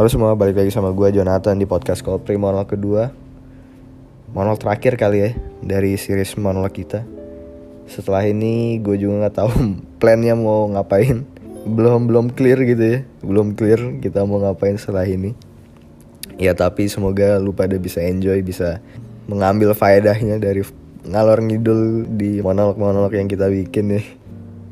Halo semua, balik lagi sama gue Jonathan di podcast Kopri monolog kedua. Monolog terakhir kali ya dari series monolog kita. Setelah ini gue juga gak tahu plannya mau ngapain. Belum belum clear gitu ya. Belum clear kita mau ngapain setelah ini. Ya tapi semoga lu pada bisa enjoy, bisa mengambil faedahnya dari ngalor ngidul di monolog-monolog yang kita bikin nih.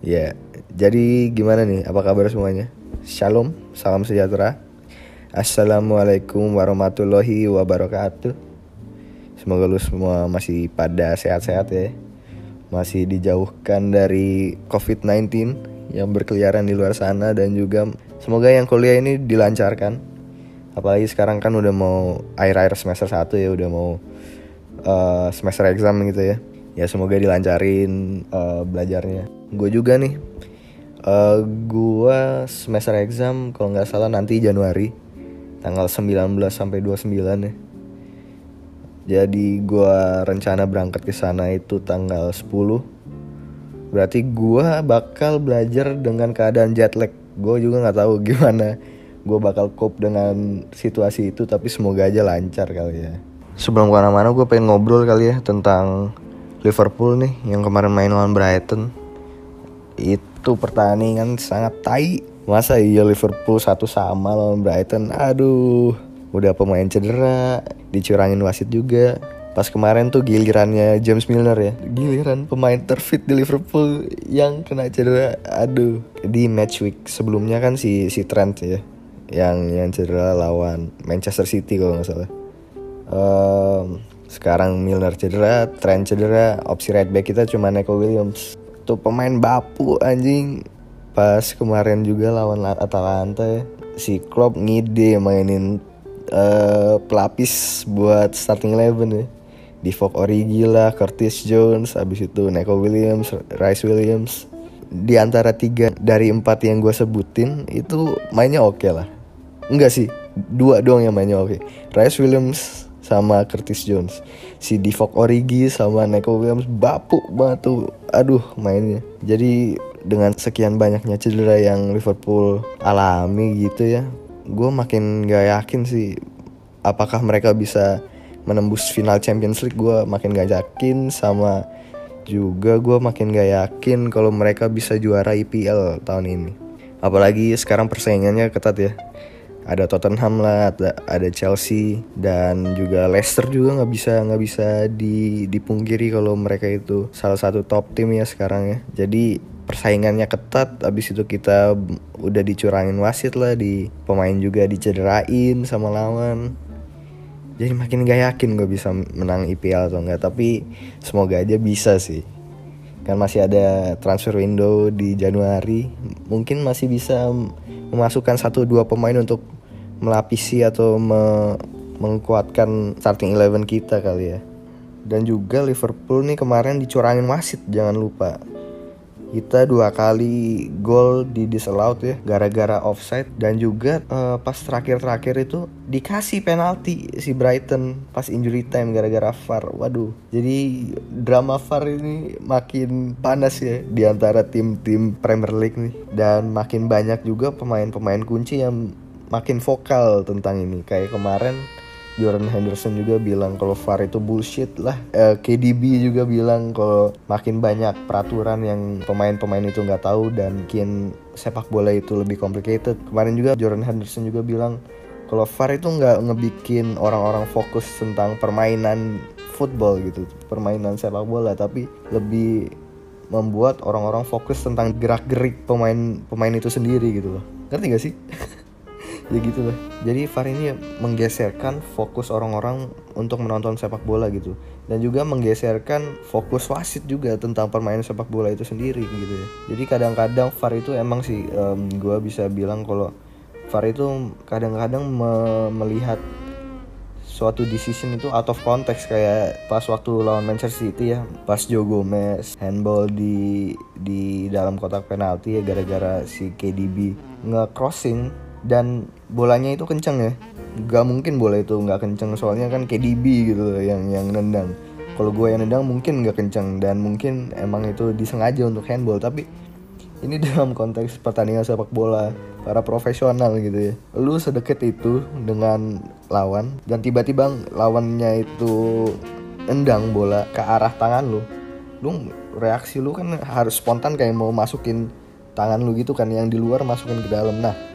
Ya, jadi gimana nih? Apa kabar semuanya? Shalom, salam sejahtera Assalamualaikum warahmatullahi wabarakatuh. Semoga lu semua masih pada sehat-sehat ya. Masih dijauhkan dari COVID-19 yang berkeliaran di luar sana Dan juga semoga yang kuliah ini dilancarkan. Apalagi sekarang kan udah mau akhir-akhir semester 1 ya Udah mau uh, semester exam gitu ya. Ya semoga dilancarin uh, belajarnya. Gue juga nih uh, Gue semester exam kalau nggak salah nanti Januari Tanggal 19 sampai 29 ya. Jadi gue rencana berangkat ke sana itu tanggal 10 Berarti gue bakal belajar dengan keadaan jet lag. Gue juga nggak tahu gimana. Gue bakal cope dengan situasi itu Tapi semoga aja lancar kali ya. Sebelum ke mana-mana gue pengen ngobrol kali ya tentang Liverpool nih yang kemarin main lawan Brighton. Itu pertandingan sangat tai Masa iya Liverpool satu sama lawan Brighton? Aduh udah pemain cedera dicurangin wasit juga. Pas kemarin tuh gilirannya James Milner ya giliran pemain terfit di Liverpool yang kena cedera. Aduh di match week sebelumnya kan si si Trent ya yang yang cedera lawan Manchester City kalau nggak salah. Um, sekarang Milner cedera Trent cedera opsi right back kita cuma Neko Williams. Tuh pemain bapu anjing pas kemarin juga lawan Atalanta si Klopp ngide mainin uh, pelapis buat starting eleven ya. Divock Origi lah, Curtis Jones, abis itu Neko Williams, Rice Williams. Di antara tiga dari empat yang gue sebutin itu mainnya oke okay lah. Enggak sih, dua doang yang mainnya oke. Okay. Rice Williams sama Curtis Jones. Si Divock Origi sama Neko Williams bapuk banget tuh. Aduh mainnya. Jadi dengan sekian banyaknya cedera yang Liverpool alami gitu ya gue makin gak yakin sih apakah mereka bisa menembus final Champions League. Gue makin gak yakin sama juga gue makin gak yakin kalau mereka bisa juara IPL tahun ini. Apalagi sekarang persaingannya ketat ya. Ada Tottenham lah ada, Chelsea dan juga Leicester juga nggak bisa nggak bisa di, dipungkiri kalau mereka itu salah satu top tim ya sekarang ya. Jadi persaingannya ketat abis itu kita udah dicurangin wasit lah di pemain juga dicederain sama lawan. Jadi makin gak yakin gue bisa menang IPL atau enggak tapi semoga aja bisa sih. Kan masih ada transfer window di Januari mungkin masih bisa memasukkan satu dua pemain untuk melapisi atau me menguatkan starting eleven kita kali ya. Dan juga Liverpool nih kemarin dicurangin wasit jangan lupa kita dua kali gol di disallowed ya gara-gara offside dan juga uh, pas terakhir-terakhir itu dikasih penalti si Brighton pas injury time gara-gara VAR. Waduh. Jadi drama VAR ini makin panas ya di antara tim-tim Premier League nih dan makin banyak juga pemain-pemain kunci yang makin vokal tentang ini kayak kemarin Jordan Henderson juga bilang kalau VAR itu bullshit lah. Eh, KDB juga bilang kalau makin banyak peraturan yang pemain-pemain itu nggak tahu dan bikin sepak bola itu lebih complicated. Kemarin juga Jordan Henderson juga bilang kalau VAR itu nggak ngebikin orang-orang fokus tentang permainan football gitu, permainan sepak bola, tapi lebih membuat orang-orang fokus tentang gerak-gerik pemain pemain itu sendiri gitu loh. Ngerti gak sih? ya gitu lah. Jadi VAR ini menggeserkan fokus orang-orang untuk menonton sepak bola gitu. Dan juga menggeserkan fokus wasit juga tentang permainan sepak bola itu sendiri gitu ya. Jadi kadang-kadang VAR itu emang sih um, gue bisa bilang kalau VAR itu kadang-kadang me melihat suatu decision itu out of context. Kayak pas waktu lawan Manchester City ya pas Joe Gomez handball di di dalam kotak penalti ya gara-gara si KDB nge-crossing dan bolanya itu kenceng ya. Gak mungkin bola itu nggak kenceng soalnya kan KDB gitu loh yang yang nendang. Kalau gue yang nendang mungkin nggak kenceng dan mungkin emang itu disengaja untuk handball. Tapi ini dalam konteks pertandingan sepak bola para profesional gitu ya. Lu sedekat itu dengan lawan dan tiba-tiba lawannya itu endang bola ke arah tangan lu. Lu reaksi lu kan harus spontan kayak mau masukin tangan lu gitu kan yang di luar masukin ke dalam. Nah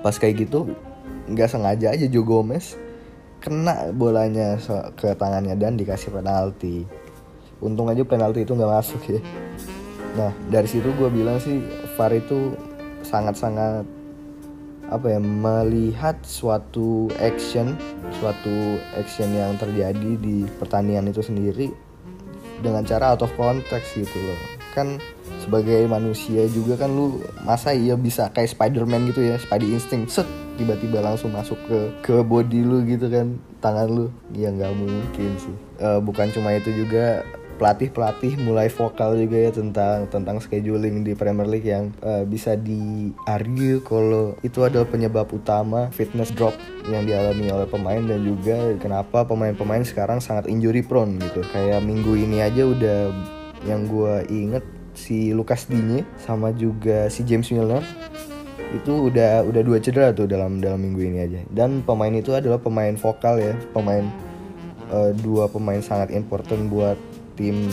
pas kayak gitu nggak sengaja aja Joe Gomez kena bolanya ke tangannya dan dikasih penalti. Untung aja penalti itu nggak masuk ya. Nah dari situ gue bilang sih VAR itu sangat-sangat apa ya melihat suatu action suatu action yang terjadi di pertandingan itu sendiri dengan cara out of context gitu loh. Kan sebagai manusia juga kan lu masa iya bisa kayak Spiderman gitu ya Spidey instinct set tiba-tiba langsung masuk ke ke body lu gitu kan tangan lu ya nggak mungkin sih uh, bukan cuma itu juga pelatih-pelatih mulai vokal juga ya tentang tentang scheduling di Premier League yang uh, bisa diargue kalau itu adalah penyebab utama fitness drop yang dialami oleh pemain dan juga kenapa pemain-pemain sekarang sangat injury prone gitu. Kayak minggu ini aja udah yang gue inget si Lucas Digne sama juga si James Milner itu udah udah dua cedera tuh dalam dalam minggu ini aja. Dan pemain itu adalah pemain vokal ya pemain uh, dua pemain sangat important buat tim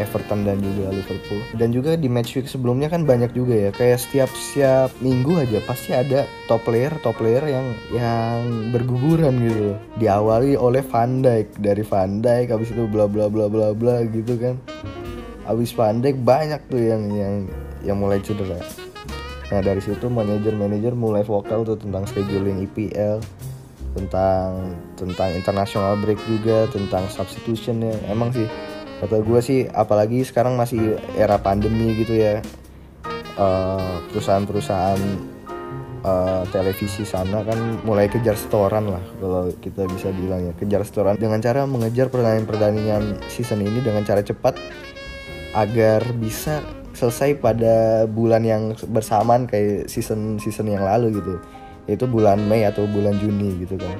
Everton dan juga Liverpool. Dan juga di match week sebelumnya kan banyak juga ya kayak setiap setiap minggu aja pasti ada top player top player yang yang berguguran gitu diawali oleh Van Dijk dari Van Dijk habis itu bla bla bla bla bla gitu kan habis Van Dijk banyak tuh yang yang yang mulai cedera. Nah dari situ manajer-manajer mulai vokal tuh tentang scheduling EPL tentang tentang international break juga tentang substitution ya emang sih kata gue sih apalagi sekarang masih era pandemi gitu ya. Uh, perusahaan-perusahaan uh, televisi sana kan mulai kejar setoran lah kalau kita bisa bilang ya. Kejar setoran dengan cara mengejar pertandingan-pertandingan season ini dengan cara cepat agar bisa selesai pada bulan yang bersamaan kayak season season yang lalu gitu. Itu bulan Mei atau bulan Juni gitu kan.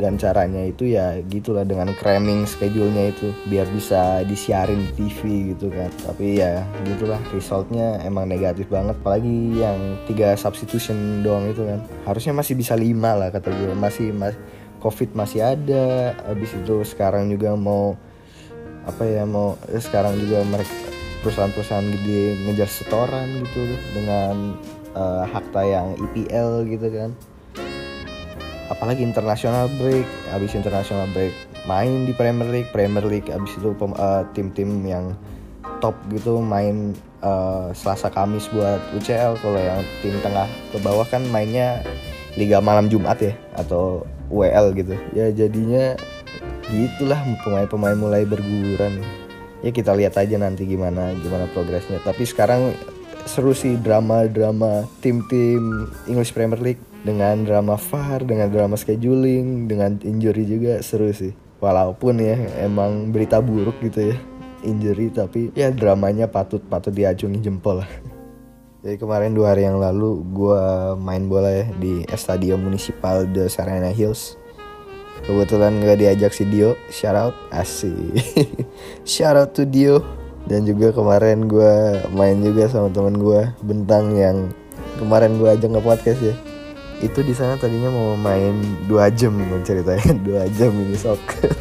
Dan caranya itu ya gitulah dengan cramming schedule-nya itu biar bisa disiarin di TV gitu kan. Tapi ya gitulah resultnya emang negatif banget apalagi yang tiga substitution doang itu kan. Harusnya masih bisa lima lah kata gue. Masih mas covid masih ada habis itu sekarang juga mau apa ya mau eh, sekarang juga mereka perusahaan-perusahaan gede ngejar setoran gitu dengan uh, hak tayang IPL gitu kan. Apalagi international break habis international break main di Premier League Premier League habis itu uh, tim-tim yang top gitu main uh, Selasa Kamis buat UCL kalau yang tim tengah ke bawah kan mainnya Liga Malam Jumat ya atau WL gitu. Ya jadinya gitulah pemain-pemain mulai berguguran ya kita lihat aja nanti gimana gimana progresnya tapi sekarang seru sih drama-drama tim-tim English Premier League dengan drama VAR, dengan drama scheduling, dengan injury juga seru sih. Walaupun ya emang berita buruk gitu ya injury tapi ya dramanya patut patut diacungi jempol lah. Jadi kemarin dua hari yang lalu gue main bola ya di Estadio Municipal de Serena Hills. Kebetulan gak diajak si Dio, shout out, asik. shout out to Dio. Dan juga kemarin gue main juga sama teman gue, Bentang yang kemarin gue ajak nge podcast ya. Itu di sana tadinya mau main dua jam ceritanya. Dua jam ini soccer.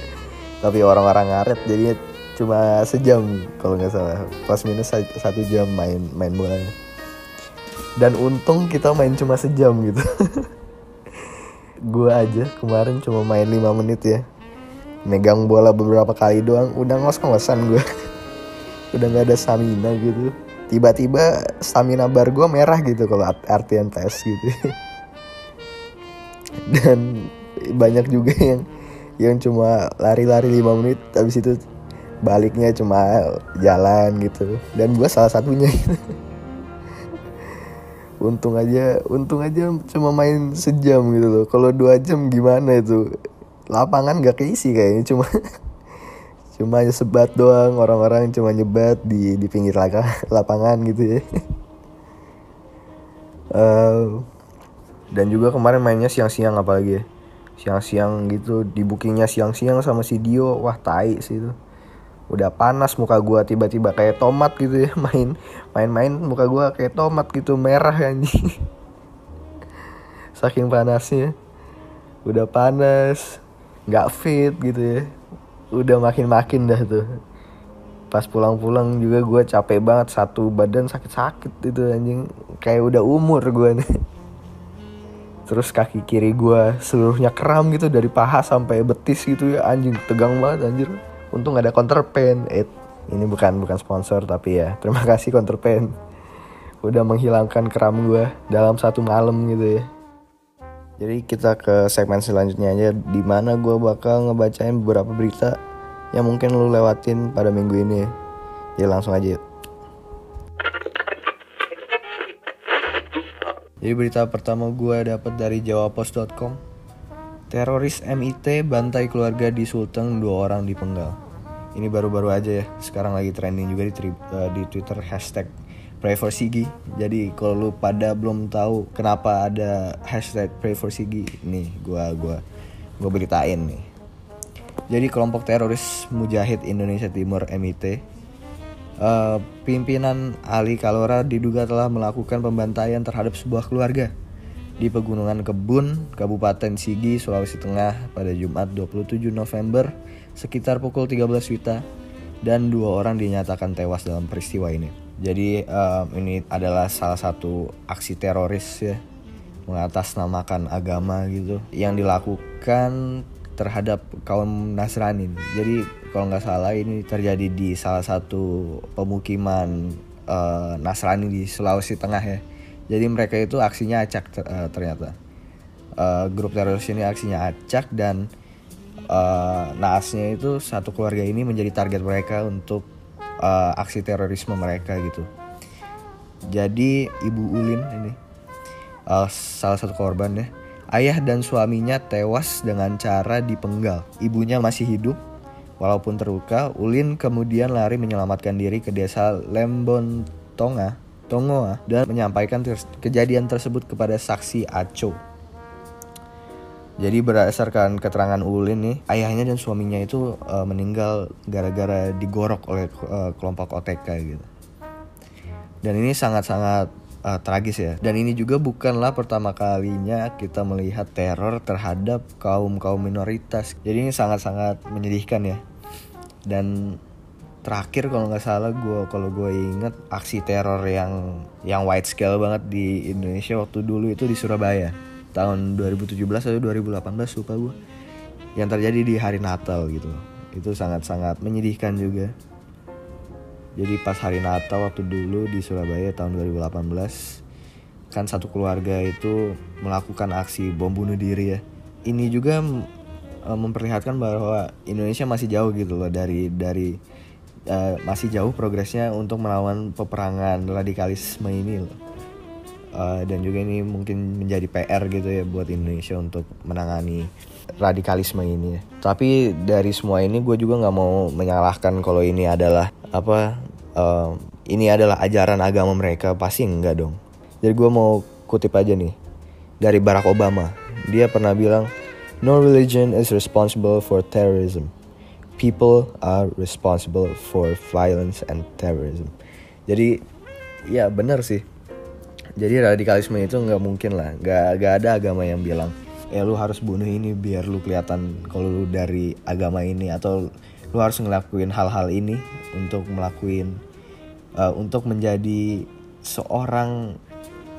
Tapi orang-orang ngaret jadinya cuma sejam kalau nggak salah. Plus minus satu jam main main bola. Dan untung kita main cuma sejam gitu gue aja kemarin cuma main lima menit ya. Megang bola beberapa kali doang udah ngos-ngosan gue udah nggak ada stamina gitu. Tiba-tiba stamina bar gue merah gitu kalau artian tes gitu. Dan banyak juga yang yang cuma lari-lari 5 menit habis itu baliknya cuma jalan gitu. Dan gue salah satunya untung aja untung aja cuma main sejam gitu loh. Kalau dua jam gimana itu? Lapangan gak keisi kayaknya cuma cuma sebat doang. Orang-orang cuma nyebat di di pinggir lapangan gitu ya. Uh, dan juga kemarin mainnya siang-siang apalagi ya. Siang-siang gitu di bookingnya siang-siang sama si Dio. Wah tai sih itu udah panas muka gua tiba-tiba kayak tomat gitu ya main main-main muka gua kayak tomat gitu merah anjing. Saking panasnya. Udah panas nggak fit gitu ya. Udah makin-makin dah tuh. Pas pulang-pulang juga gue capek banget satu badan sakit-sakit itu anjing. Kayak udah umur gue nih. Terus kaki kiri gue seluruhnya kram gitu dari paha sampai betis gitu ya anjing. Tegang banget anjir untung ada counterpain eh ini bukan bukan sponsor tapi ya terima kasih counterpain udah menghilangkan kram gue dalam satu malam gitu ya. Jadi kita ke segmen selanjutnya aja di mana gue bakal ngebacain beberapa berita yang mungkin lu lewatin pada minggu ini. Ya langsung aja yuk. Jadi berita pertama gue dapat dari jawapos.com. Teroris MIT bantai keluarga di Sulteng, dua orang dipenggal. Ini baru-baru aja ya, sekarang lagi trending juga di, uh, di Twitter hashtag Pray for Sigi. Jadi kalau lu pada belum tahu kenapa ada hashtag Pray for Sigi, nih gue gua gua beritain nih. Jadi kelompok teroris Mujahid Indonesia Timur MIT Uh, pimpinan Ali Kalora diduga telah melakukan pembantaian terhadap sebuah keluarga di Pegunungan Kebun, Kabupaten Sigi, Sulawesi Tengah pada Jumat 27 November sekitar pukul 13 Wita dan dua orang dinyatakan tewas dalam peristiwa ini. Jadi uh, ini adalah salah satu aksi teroris ya mengatasnamakan agama gitu yang dilakukan terhadap kaum Nasrani. Jadi kalau nggak salah ini terjadi di salah satu pemukiman uh, Nasrani di Sulawesi Tengah ya. Jadi mereka itu aksinya acak uh, ternyata. Uh, grup teroris ini aksinya acak dan uh, naasnya itu satu keluarga ini menjadi target mereka untuk uh, aksi terorisme mereka gitu. Jadi Ibu Ulin ini uh, salah satu korban ya Ayah dan suaminya tewas dengan cara dipenggal. Ibunya masih hidup, walaupun terluka. Ulin kemudian lari menyelamatkan diri ke desa Lembon Tonga, Tongoa, dan menyampaikan kejadian tersebut kepada saksi Aco. Jadi berdasarkan keterangan Ulin nih, ayahnya dan suaminya itu uh, meninggal gara-gara digorok oleh uh, kelompok OTK gitu. Dan ini sangat-sangat uh, tragis ya. Dan ini juga bukanlah pertama kalinya kita melihat teror terhadap kaum kaum minoritas. Jadi ini sangat-sangat menyedihkan ya. Dan terakhir kalau nggak salah gue kalau gue inget aksi teror yang yang wide scale banget di Indonesia waktu dulu itu di Surabaya. Tahun 2017 atau 2018 lupa gue yang terjadi di hari Natal gitu. Itu sangat-sangat menyedihkan juga. Jadi pas hari Natal waktu dulu di Surabaya tahun 2018 kan satu keluarga itu melakukan aksi bom bunuh diri ya. Ini juga uh, memperlihatkan bahwa Indonesia masih jauh gitu loh dari dari uh, masih jauh progresnya untuk melawan peperangan radikalisme ini loh. Uh, dan juga ini mungkin menjadi PR gitu ya buat Indonesia untuk menangani radikalisme ini. Ya. Tapi dari semua ini gue juga nggak mau menyalahkan kalau ini adalah apa uh, ini adalah ajaran agama mereka pasti enggak dong jadi gue mau kutip aja nih dari Barack Obama dia pernah bilang no religion is responsible for terrorism people are responsible for violence and terrorism. Jadi ya benar sih. Jadi radikalisme itu nggak mungkin lah. Nggak nggak ada agama yang bilang ya lu harus bunuh ini biar lu kelihatan kalau lu dari agama ini atau lu harus ngelakuin hal-hal ini untuk melakuin uh, untuk menjadi seorang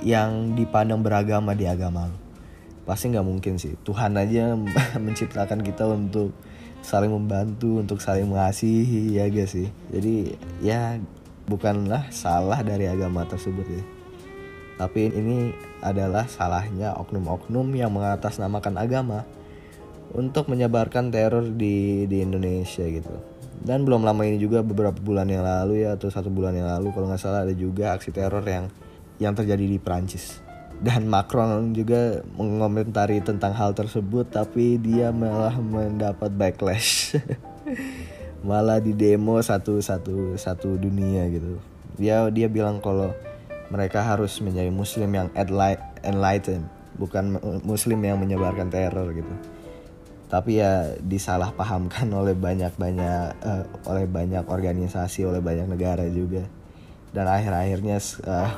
yang dipandang beragama di agama lo pasti nggak mungkin sih. Tuhan aja menciptakan kita untuk saling membantu untuk saling mengasihi ya guys sih? Jadi ya bukanlah salah dari agama tersebut ya. Tapi ini adalah salahnya oknum-oknum yang mengatasnamakan agama untuk menyebarkan teror di di Indonesia gitu. Dan belum lama ini juga beberapa bulan yang lalu ya atau satu bulan yang lalu kalau nggak salah ada juga aksi teror yang yang terjadi di Prancis dan Macron juga mengomentari tentang hal tersebut tapi dia malah mendapat backlash. Malah di demo satu satu satu dunia gitu. Dia dia bilang kalau mereka harus menjadi muslim yang enlightened bukan muslim yang menyebarkan teror gitu. Tapi ya disalahpahamkan oleh banyak banyak uh, oleh banyak organisasi oleh banyak negara juga. Dan akhir-akhirnya uh,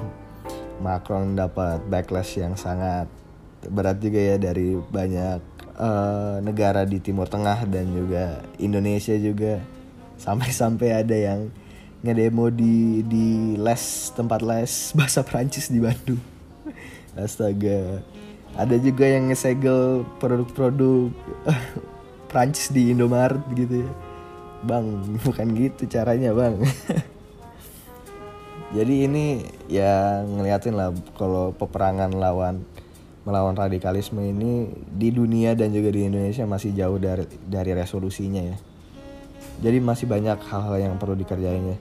Macron dapat backlash yang sangat berat juga ya dari banyak uh, negara di Timur Tengah dan juga Indonesia juga. Sampai-sampai ada yang ngedemo di di les tempat les bahasa Prancis di Bandung. Astaga. Ada juga yang ngesegel produk-produk Prancis di Indomaret gitu ya. Bang bukan gitu caranya bang jadi ini ya ngeliatin lah kalau peperangan lawan melawan radikalisme ini di dunia dan juga di Indonesia masih jauh dari dari resolusinya ya jadi masih banyak hal-hal yang perlu dikerjain ya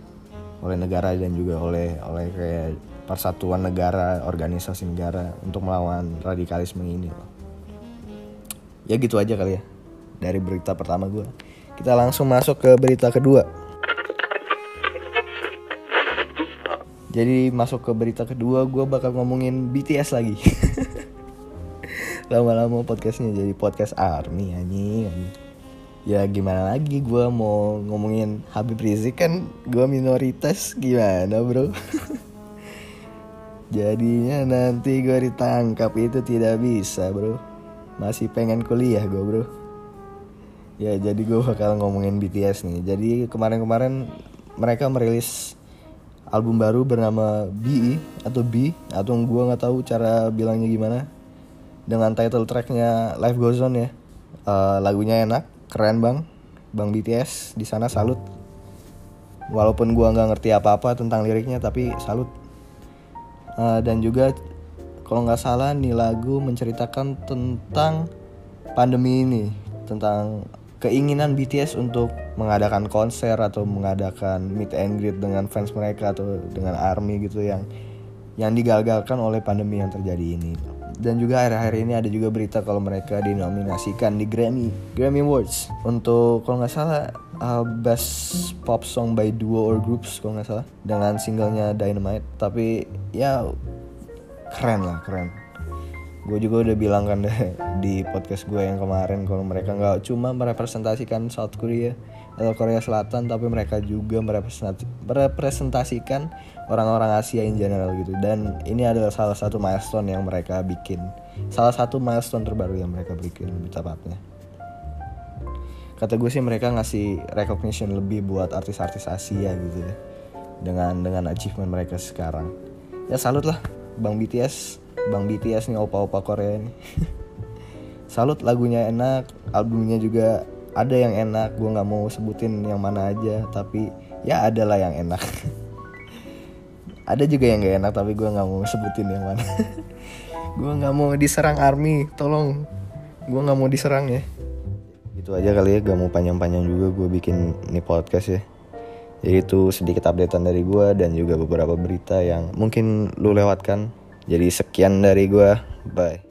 oleh negara dan juga oleh oleh kayak persatuan negara, organisasi negara untuk melawan radikalisme ini loh. Ya gitu aja kali ya dari berita pertama gue. Kita langsung masuk ke berita kedua. Jadi masuk ke berita kedua gue bakal ngomongin BTS lagi. Lama-lama podcastnya jadi podcast army anjing. Ya gimana lagi gue mau ngomongin Habib Rizik kan gue minoritas gimana bro. Jadinya nanti gue ditangkap itu tidak bisa bro Masih pengen kuliah gue bro Ya jadi gue bakal ngomongin BTS nih Jadi kemarin-kemarin mereka merilis album baru bernama B atau B. Atau gue gak tahu cara bilangnya gimana. Dengan title tracknya Life Goes On ya. Uh, Lagunya enak, keren bang. Bang BTS di sana salut. Walaupun gue nggak ngerti apa-apa tentang liriknya tapi salut. Uh, dan juga kalau nggak salah nih lagu menceritakan tentang pandemi ini. Tentang keinginan BTS untuk mengadakan konser atau mengadakan meet and greet dengan fans mereka atau dengan army gitu yang yang digagalkan oleh pandemi yang terjadi ini. Dan juga akhir-akhir ini ada juga berita kalau mereka dinominasikan di Grammy Grammy Awards. Untuk kalau nggak salah uh, best pop song by duo or groups kalau nggak salah dengan singlenya Dynamite. Tapi ya keren lah keren gue juga udah bilang kan deh di podcast gue yang kemarin kalau mereka nggak cuma merepresentasikan South Korea atau Korea Selatan tapi mereka juga merepresentasikan orang-orang Asia in general gitu. Dan ini adalah salah satu milestone yang mereka bikin. Salah satu milestone terbaru yang mereka bikin lebih tepatnya. Kata gue sih mereka ngasih recognition lebih buat artis-artis Asia gitu ya. Dengan dengan achievement mereka sekarang. Ya salut lah bang BTS bang BTS nih opa-opa Korea nih salut lagunya enak albumnya juga ada yang enak. Gue nggak mau sebutin yang mana aja tapi ya ada lah yang enak. Ada juga yang gak enak tapi gue nggak mau sebutin yang mana. Gue nggak mau diserang army tolong. Gue nggak mau diserang ya. Itu aja kali ya gak mau panjang-panjang juga gue bikin ini podcast ya. Jadi itu sedikit updatean dari gue dan juga beberapa berita yang mungkin lu lewatkan jadi sekian dari gue bye